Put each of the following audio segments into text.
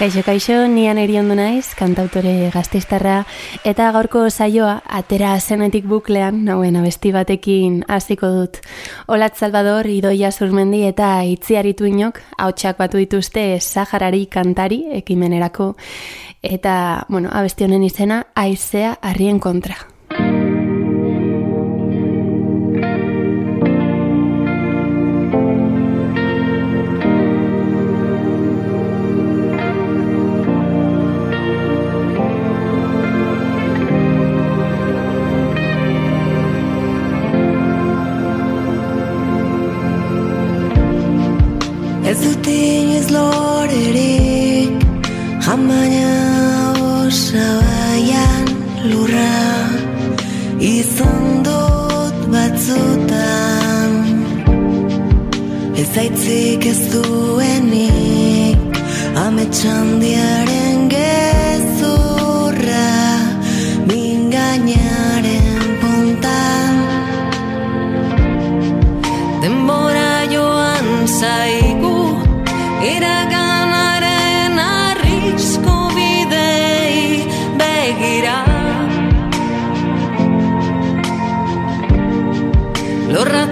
Kaixo, kaixo, nian eriondu naiz, kantautore gazteiztarra, eta gaurko saioa atera zenetik buklean, nauen abesti batekin hasiko dut. Olat Salvador, Idoia Zurmendi eta Itziaritu inok, hautsak batu dituzte Saharari kantari ekimenerako, eta, bueno, abesti honen izena, aizea harrien kontra.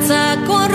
洒过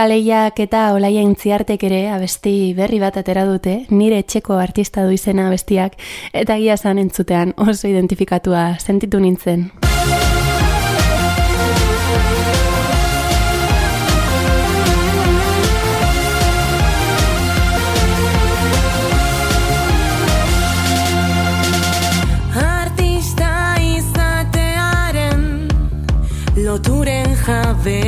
Akaleiak eta olaia intziartek ere abesti berri bat atera dute, nire etxeko artista du izena abestiak, eta gia zan entzutean oso identifikatua sentitu nintzen. Artista izatearen loturen jabe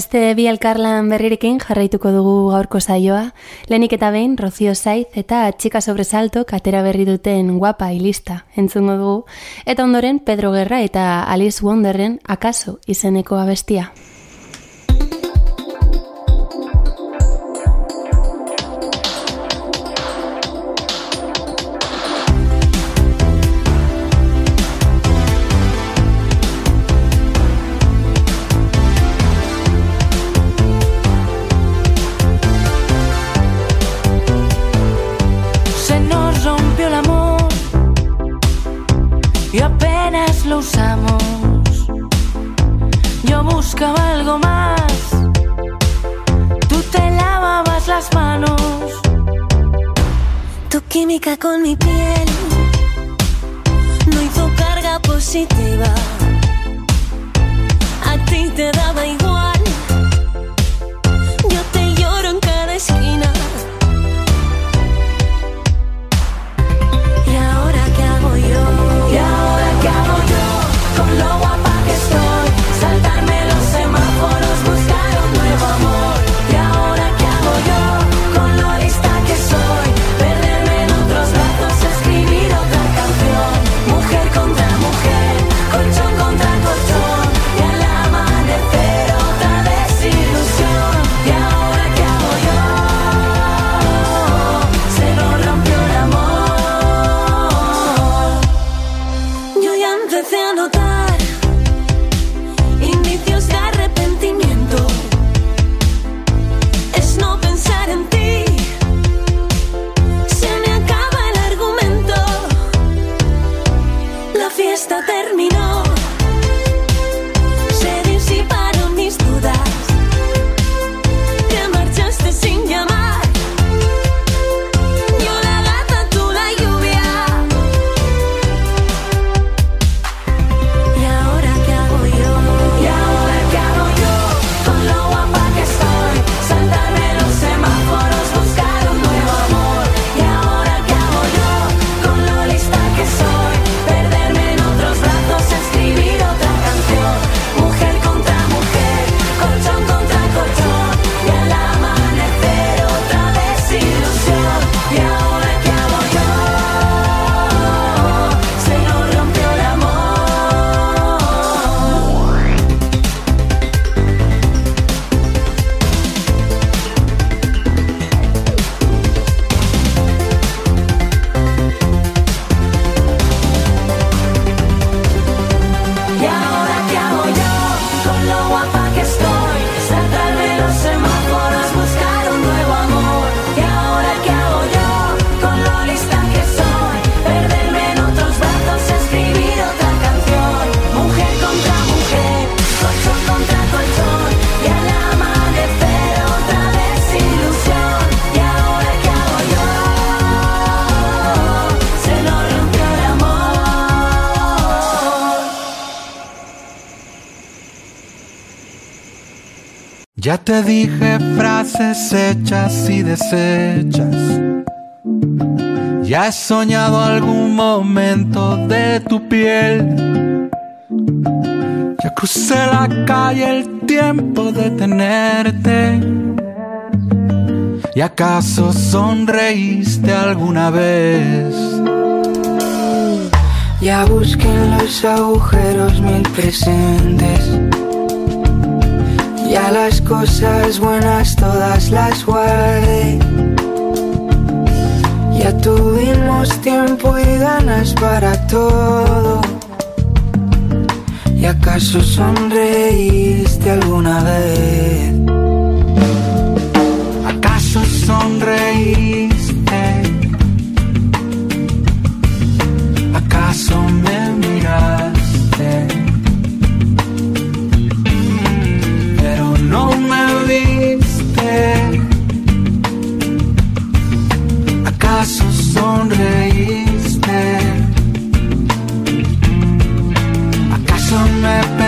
beste bi elkarlan berrirekin jarraituko dugu gaurko saioa. Lenik eta behin, Rocio Saiz eta Txika Sobresalto katera berri duten guapa ilista entzungo dugu. Eta ondoren, Pedro Gerra eta Alice Wonderren Akaso izeneko abestia. química con mi piel no hizo carga positiva. A ti te daba igual sendo tão Ya te dije frases hechas y deshechas. Ya he soñado algún momento de tu piel. Ya crucé la calle el tiempo de tenerte. ¿Y acaso sonreíste alguna vez? Ya busqué en los agujeros mil presentes. Ya las cosas buenas todas las guardé. Ya tuvimos tiempo y ganas para todo. ¿Y acaso sonreíste alguna vez? ¿Acaso sonreíste? ¿Acaso me miraste? acaso sonreíste? ¿Acaso me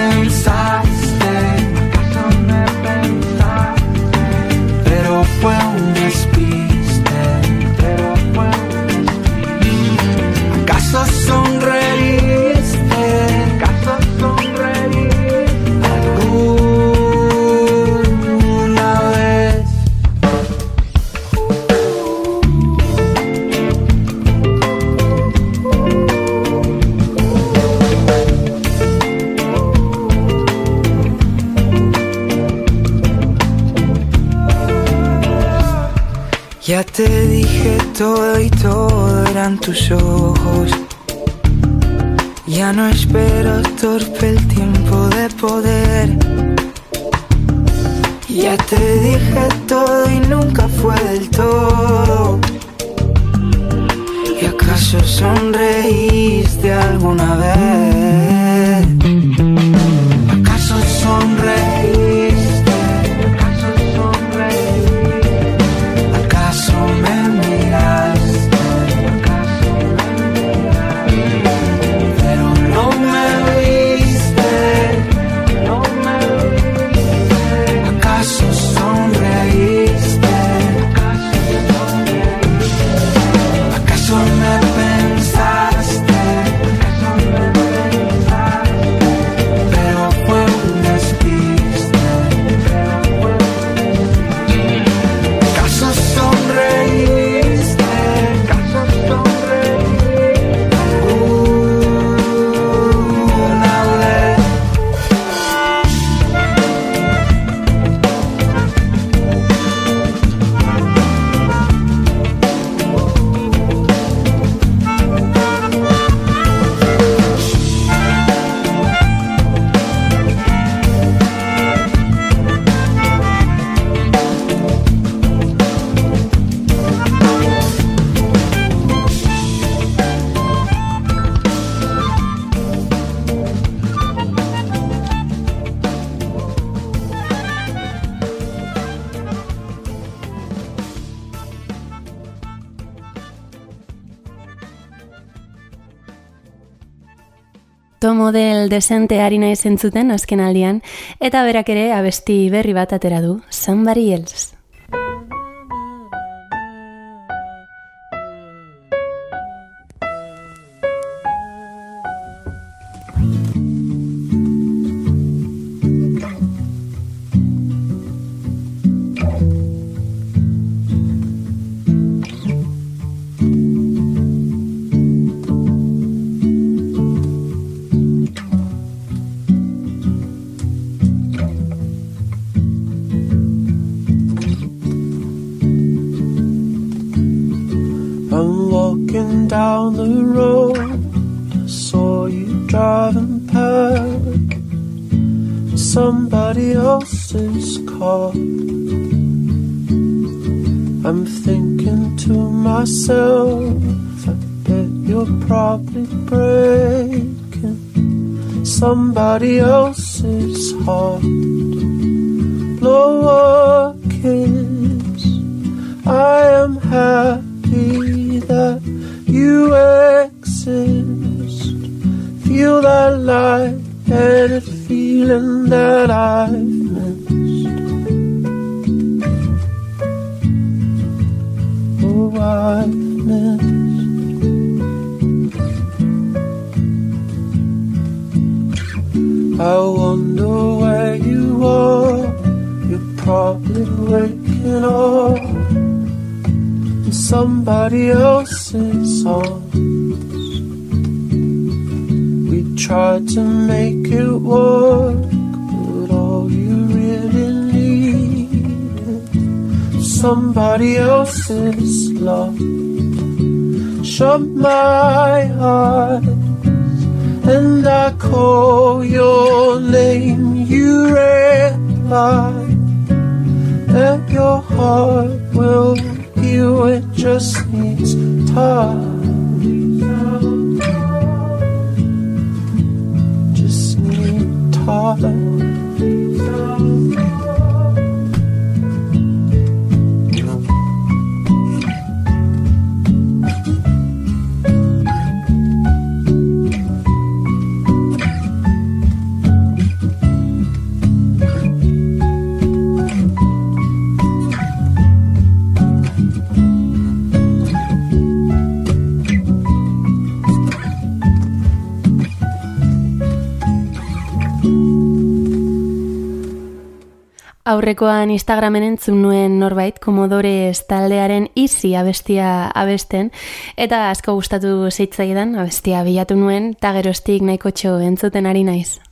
todo y todo eran tus ojos. Ya no espero torpe el tiempo de poder. Ya te dije todo y nunca fue del todo. ¿Y acaso sonreíste alguna vez? Del desente ari naiz entzuten azken aldian, eta berak ere abesti berri bat atera du, Somebody Else. Somebody else's car. I'm thinking to myself, I bet you're probably breaking somebody else's heart. Blow a kiss. I am happy that you exist. Feel that light-headed feeling that I've missed. Oh, I've missed. I wonder where you are. You're probably waking up in somebody else's arms. Tried to make it work, but all you really need is somebody else's love. Shut my eyes and I call your name, you reply that your heart will heal, it just needs time. Need Aurrekoan Instagramen entzun nuen norbait Komodore taldearen izi abestia abesten eta asko gustatu zitzaidan abestia bilatu nuen eta geroztik nahiko txo entzuten ari naiz.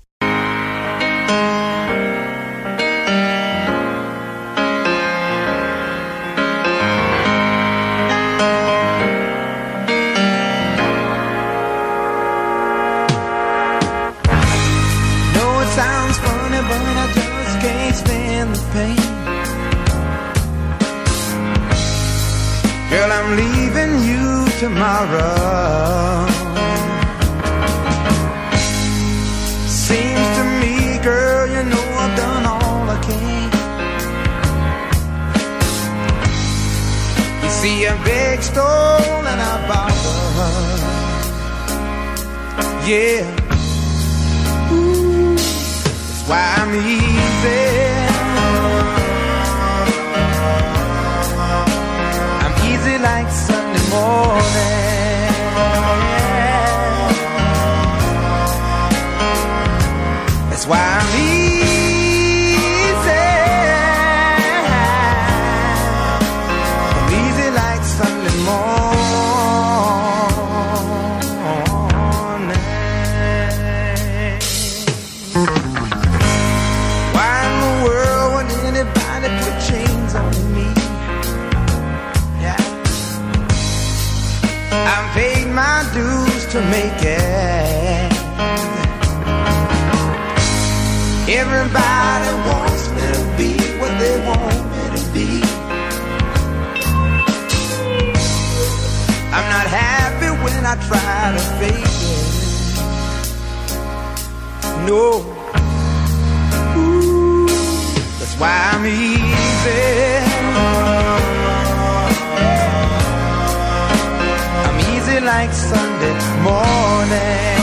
tomorrow. Seems to me, girl, you know I've done all I can. You see, I big stole, and I borrowed. Yeah, Ooh, that's why I'm easy. morning not a faking. No. Ooh, that's why I'm easy. I'm easy like Sunday morning.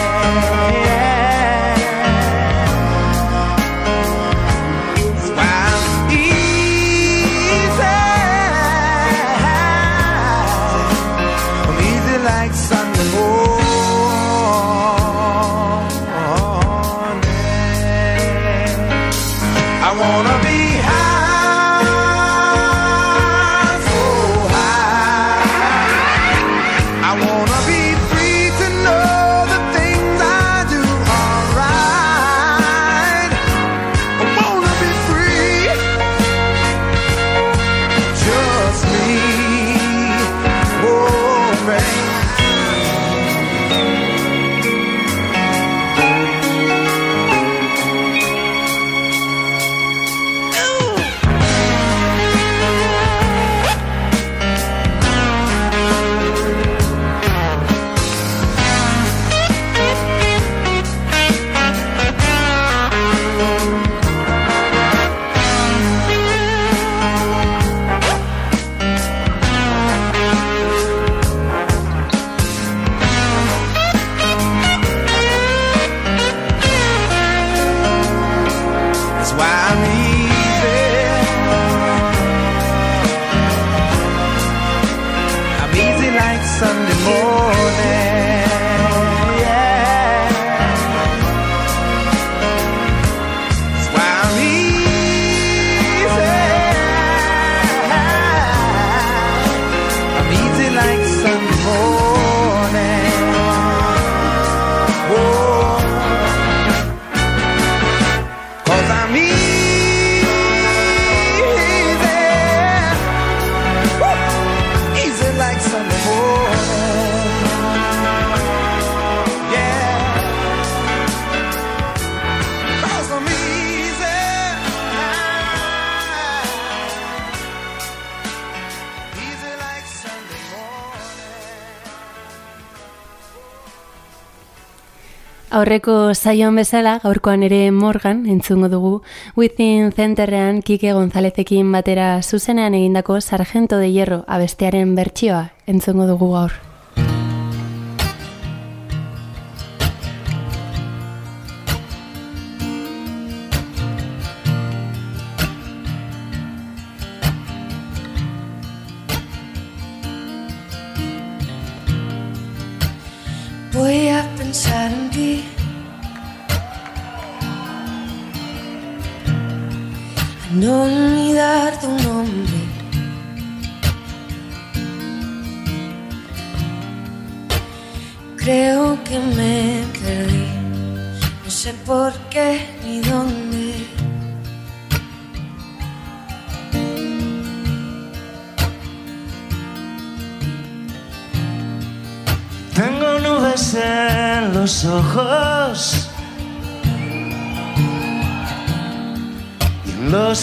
Aurreko saion bezala, gaurkoan ere Morgan entzungo dugu, Within Centerrean Kike Gonzalezekin batera zuzenean egindako Sargento de Hierro abestearen bertsioa entzungo dugu gaur.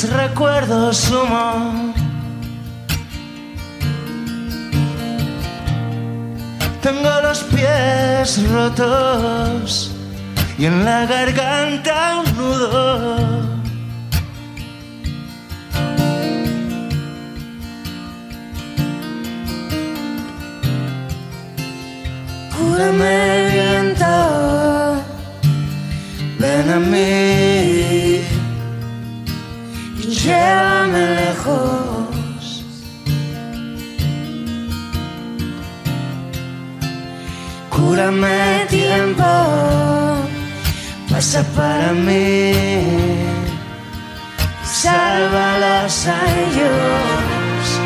mis recuerdos humo. Tengo los pies rotos y en la garganta un nudo. Cúrame viento, ven a mí. Lejos. Cúrame tiempo, pasa para mí. Sálvalos a ellos,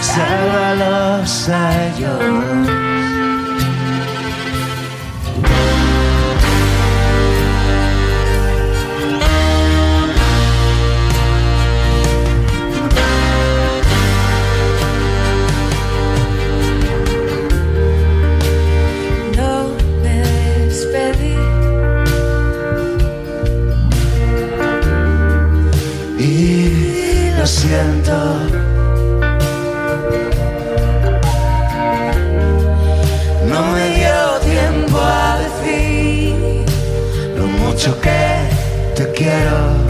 sálvalos a ellos. Lo siento. No me dio tiempo a decir lo mucho que te quiero.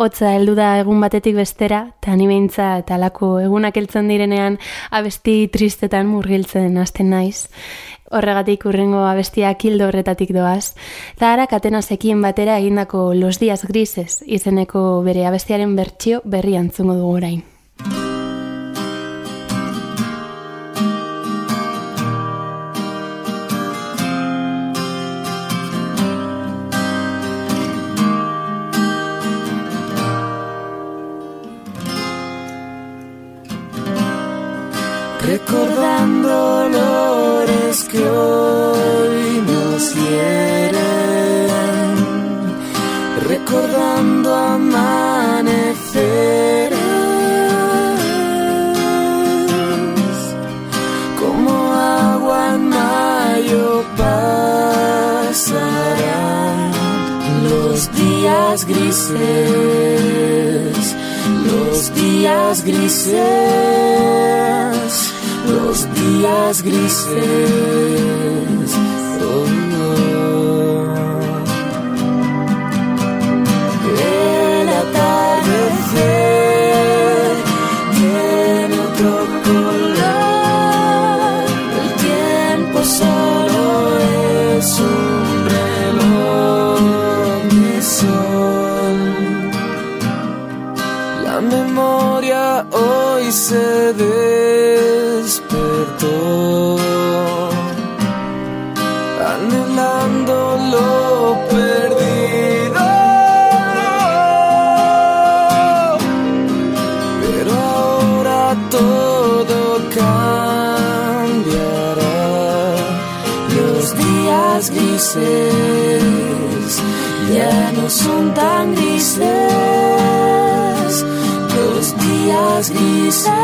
Hotza heldu da egun batetik bestera, eta ni behintzat alako egunak heltzen direnean abesti tristetan murgiltzen hasten naiz. Horregatik urrengo abestiak hildo horretatik doaz. Eta ara katenasekin batera egindako Los Días Grises izeneko bere abestiaren bertsio berri antzungo dugu orain. Días grises, los días grises, los días grises. Oh, oh. El atardecer tiene otro color. El tiempo solo es un This.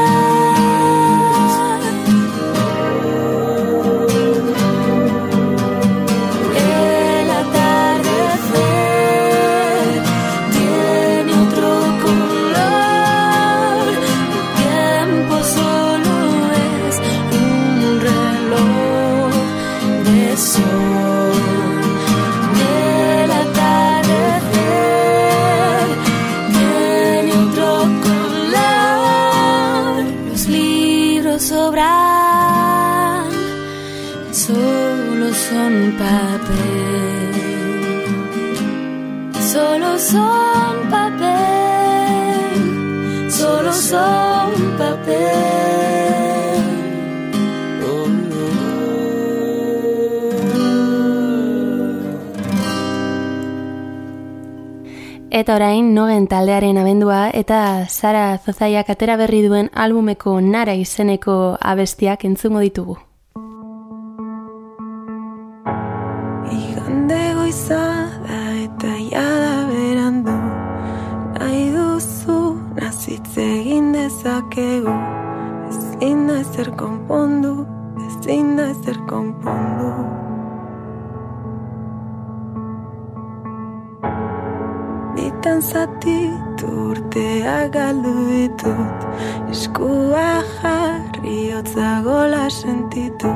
Eta orain nogen taldearen abendua eta Sara Zozaiak atera berri duen albumeko nara izeneko abestiak entzungo ditugu. Igande goiza da eta jada berandu Nahi duzu nazitze egin dezakegu Ezin da ezer konpondu, ezin da ezer konpondu Bitan zatitu urteak galdu ditut. Eskua jarri hotza gola sentitu.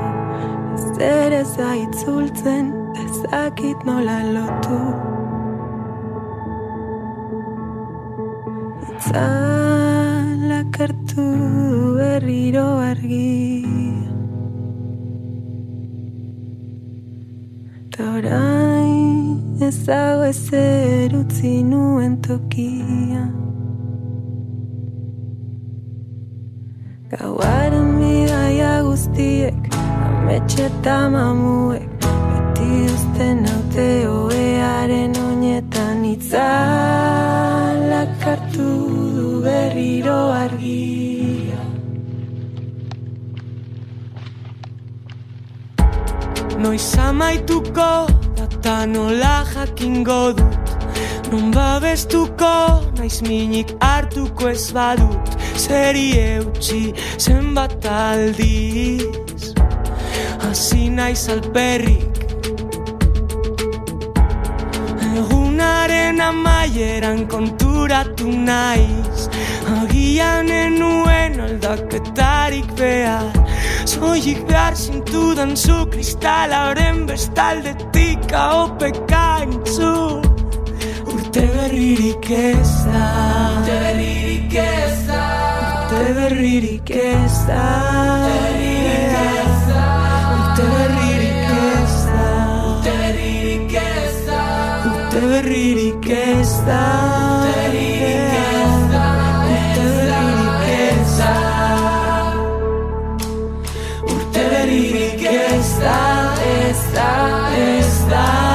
Ez aitzultzen, ezakit nola lotu. Itzalak hartu berriro argi. Ta ez dago ezer utzi nuen tokia Gauaren bidaia guztiek, ametxe eta mamuek, beti uzten haute oearen oinetan itzalak hartu du berriro argia. Noiz amaituko data nola jakingo dut. Non babestuko naiz minik hartuko ez badut. Zeri eutxi zenbat aldiz. Hasi naiz alperrik Egunaren amaieran konturatu naiz. Agian enuen aldaketarik behar Soilik behar zintudan zu kristalaren bestaldetik ahopeka entzun Urte berririk ez da Urte berririk ez da Urte berririk ez da Urte berririk ez da Urte berririk ez da Urte berririk ez da Urte berririk ez está, está, está.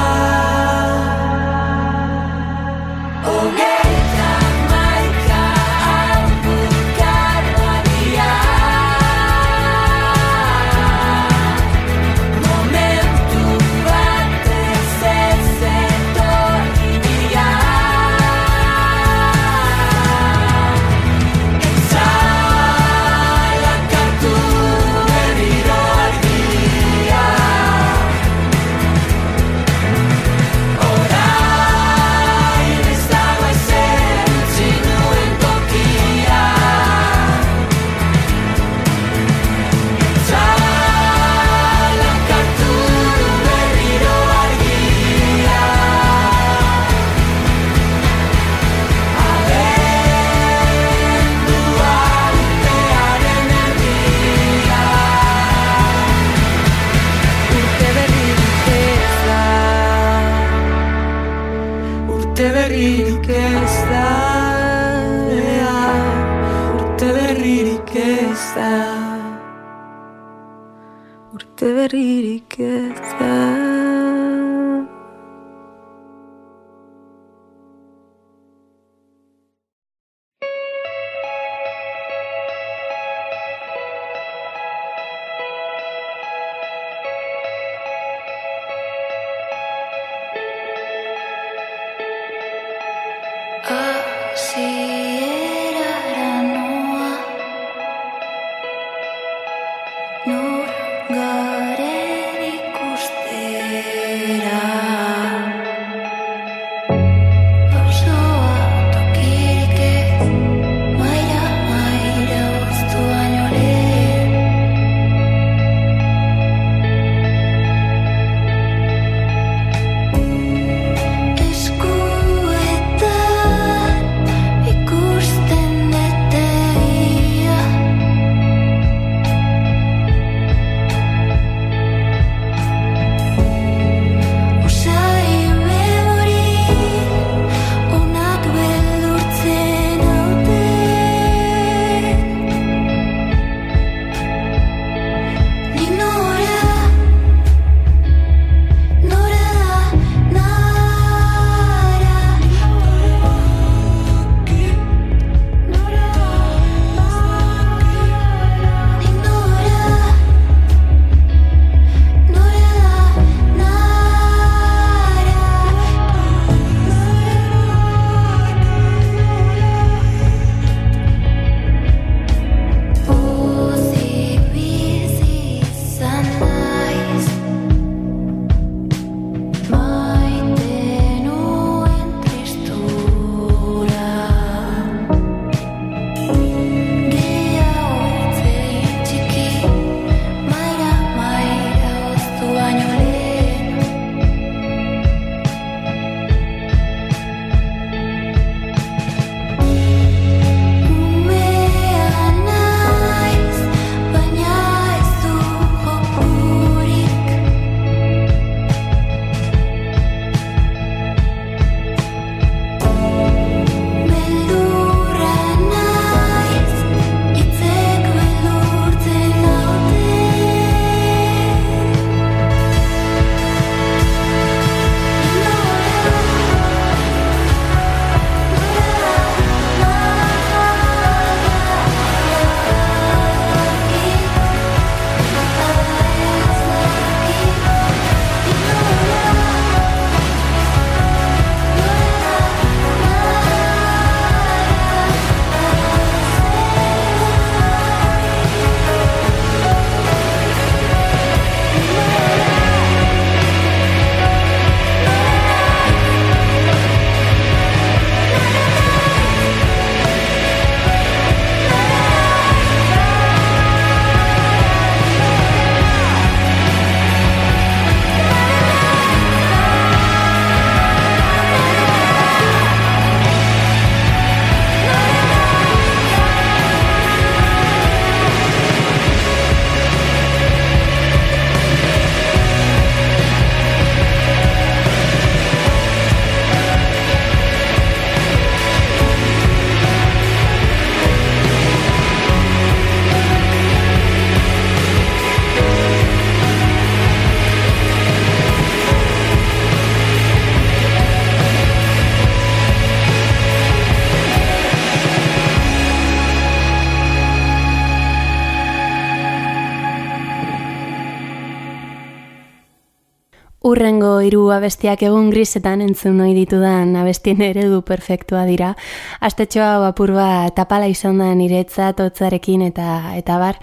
Hiru abestiak egun grisetan entzun nahi ditudan abestien eredu perfektua dira. Astetxoa hau apur bat tapala izan da niretzat hotzarekin eta eta bar.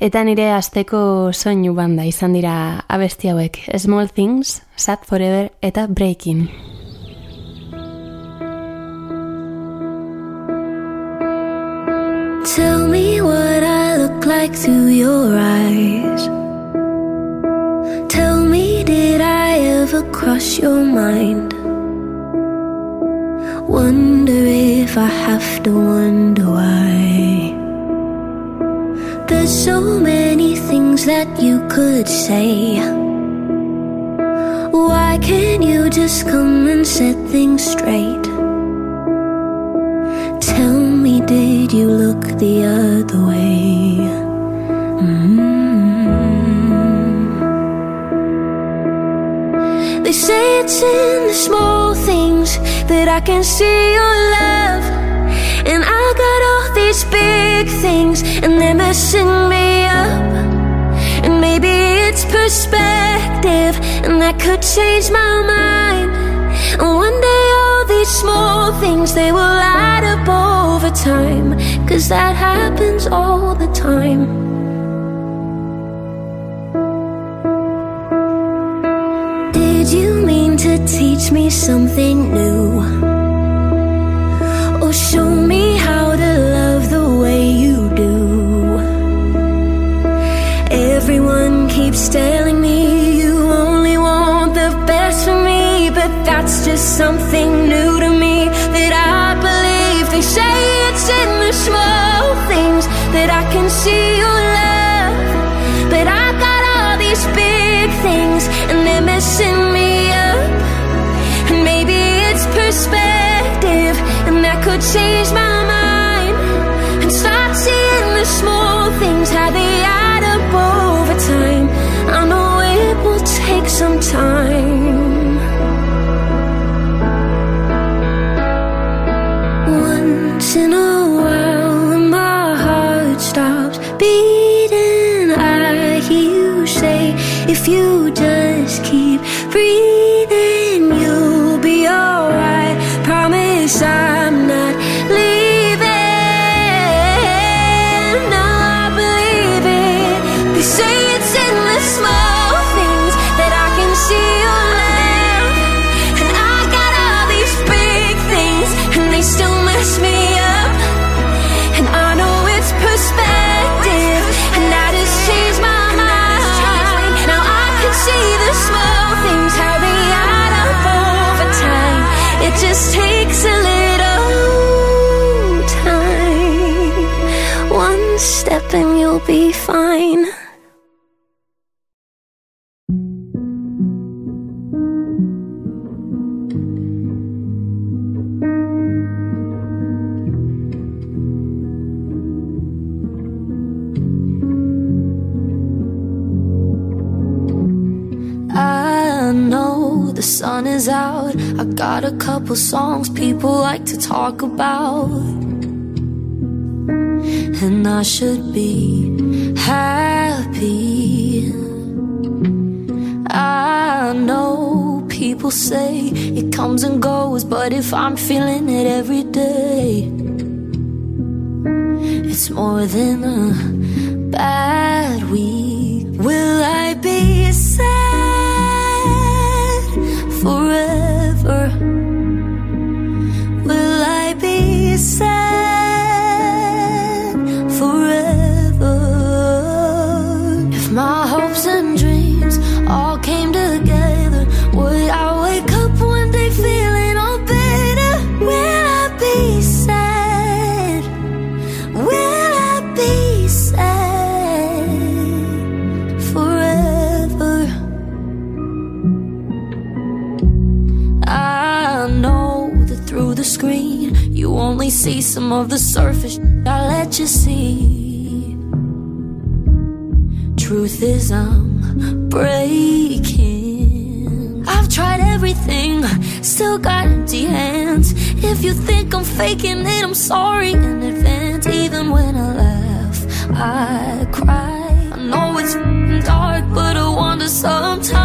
Eta nire asteko soinu banda izan dira abesti hauek. Small Things, Sad Forever eta Breaking. Tell me what I look like through your eyes. Cross your mind? Wonder if I have to wonder why. There's so many things that you could say. Why can't you just come and set things straight? Tell me, did Did you look the other way? Say it's in the small things that I can see your love. And I got all these big things, and they're messing me up. And maybe it's perspective, and that could change my mind. And one day all these small things they will add up over time. Cause that happens all the time. To teach me something new? Or show me how to love the way you do? Everyone keeps telling me you only want the best for me, but that's just something new to me that I believe. They say it's in the small things that I can see the sun is out. I got a couple songs people like to talk about. And I should be happy. I know people say it comes and goes, but if I'm feeling it every day, it's more than a bad week. Will I be be of the surface I let you see. Truth is, I'm breaking. I've tried everything, still got empty hands. If you think I'm faking it, I'm sorry in advance. Even when I laugh, I cry. I know it's dark, but I wonder sometimes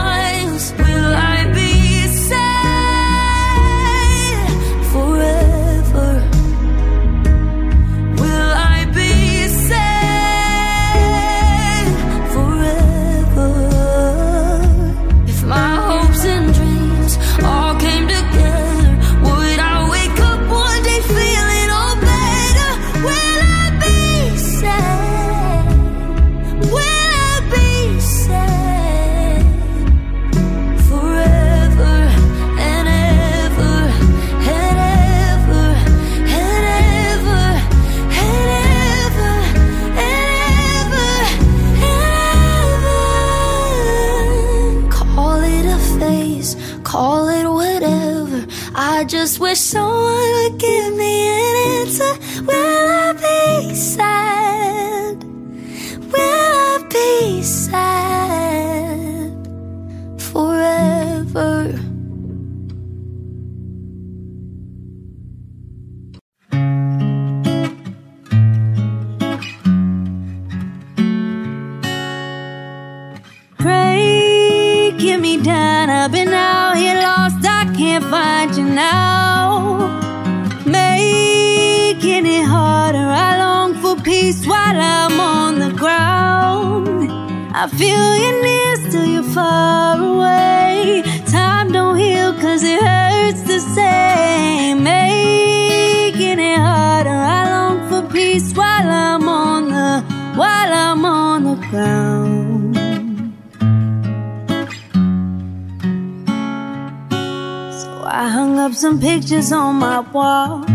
So I hung up some pictures on my wall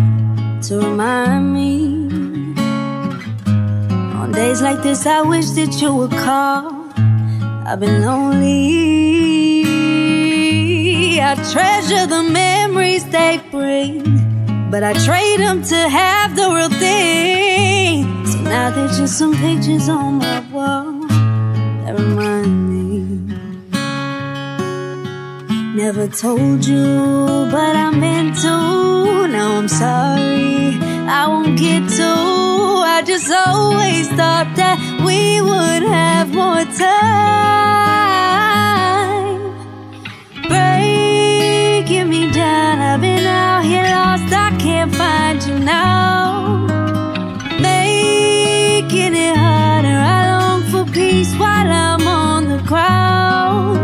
to remind me. On days like this, I wish that you would call. I've been lonely. I treasure the memories they bring, but I trade them to have the real thing. So now there's just some pictures on my wall Never told you, but I meant to. Now I'm sorry, I won't get to. I just always thought that we would have more time. Breaking me down, I've been out here lost, I can't find you now. Ground.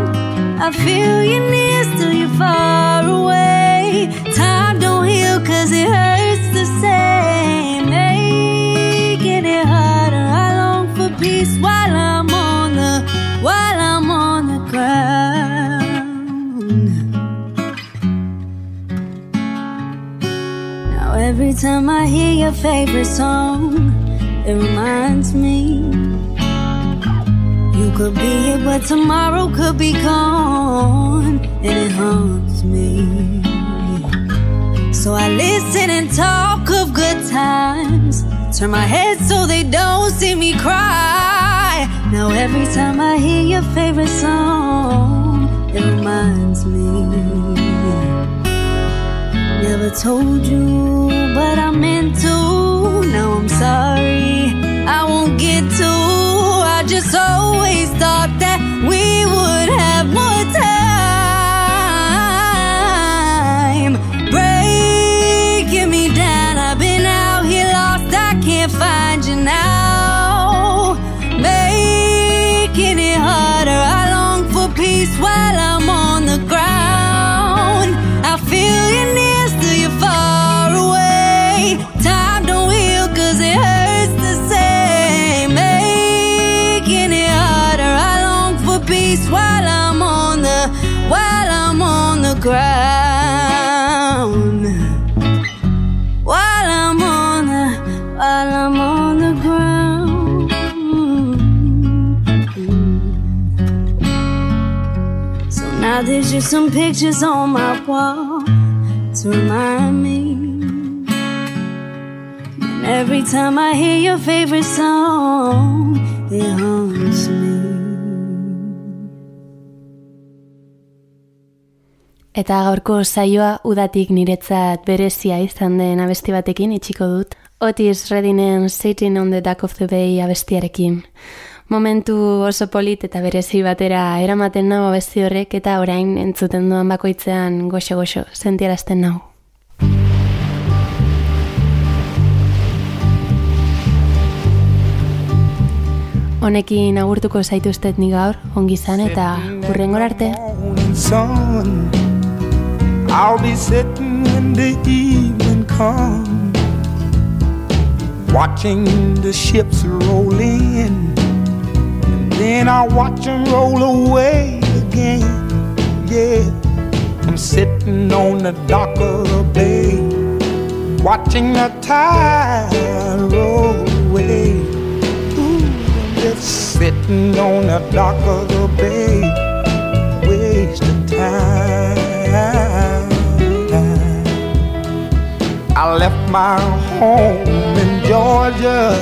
I feel you near, still you're far away. Time don't heal, cause it hurts the same. Making it harder, I long for peace while I'm on the, while I'm on the ground. Now every time I hear your favorite song, it reminds me you could be here, but tomorrow could be gone, and it haunts me. So I listen and talk of good times, turn my head so they don't see me cry. Now every time I hear your favorite song, it reminds me. Never told you, but I meant to. Now I'm sorry, I won't get to. 太。Just some pictures on my wall to remind me. And every time I hear your favorite song, it haunts me. Eta gaurko saioa udatik niretzat berezia izan den abesti batekin itxiko dut. Otis Reddinen Sitting on the Dock of the Bay abestiarekin. Momentu oso polit eta berezi batera eramaten nau abesti horrek eta orain entzuten duan bakoitzean goxo-goxo sentiarazten nau. Honekin agurtuko zaituztet ni gaur, ongi izan eta hurrengor arte. I'll be sitting when the evening comes, watching the ships roll in, then I'll watch them roll away again. Yeah, I'm sitting on the dock of the bay, watching the tide roll away. Ooh, I'm just sitting on the dock of the bay wasting time. I left my home in Georgia,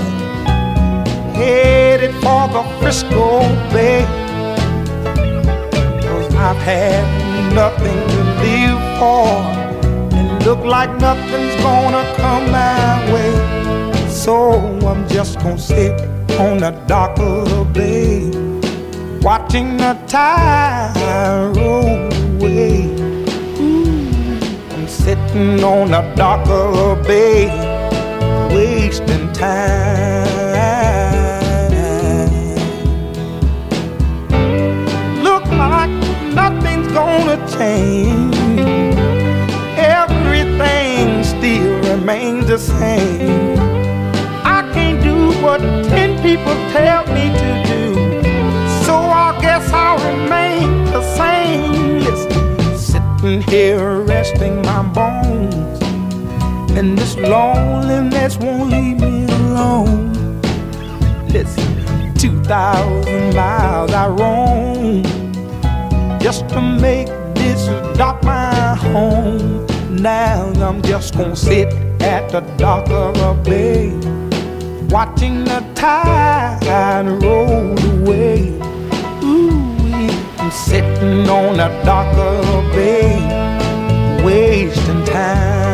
headed for the Frisco Bay. Cause I've had nothing to live for, and look like nothing's gonna come my way. So I'm just gonna sit on the dock of the bay watching the tide roll away. Ooh, I'm sitting on a darker bay, wasting time. Gonna change. Everything still remains the same. I can't do what ten people tell me to do. So I guess I'll remain the same. Listen, sitting here resting my bones. And this loneliness won't leave me alone. Listen, 2,000 miles I roam just to make this dock my home. Now I'm just gonna sit at the dock of a bay, watching the tide roll away. Ooh, I'm sitting on the dock of a bay, wasting time.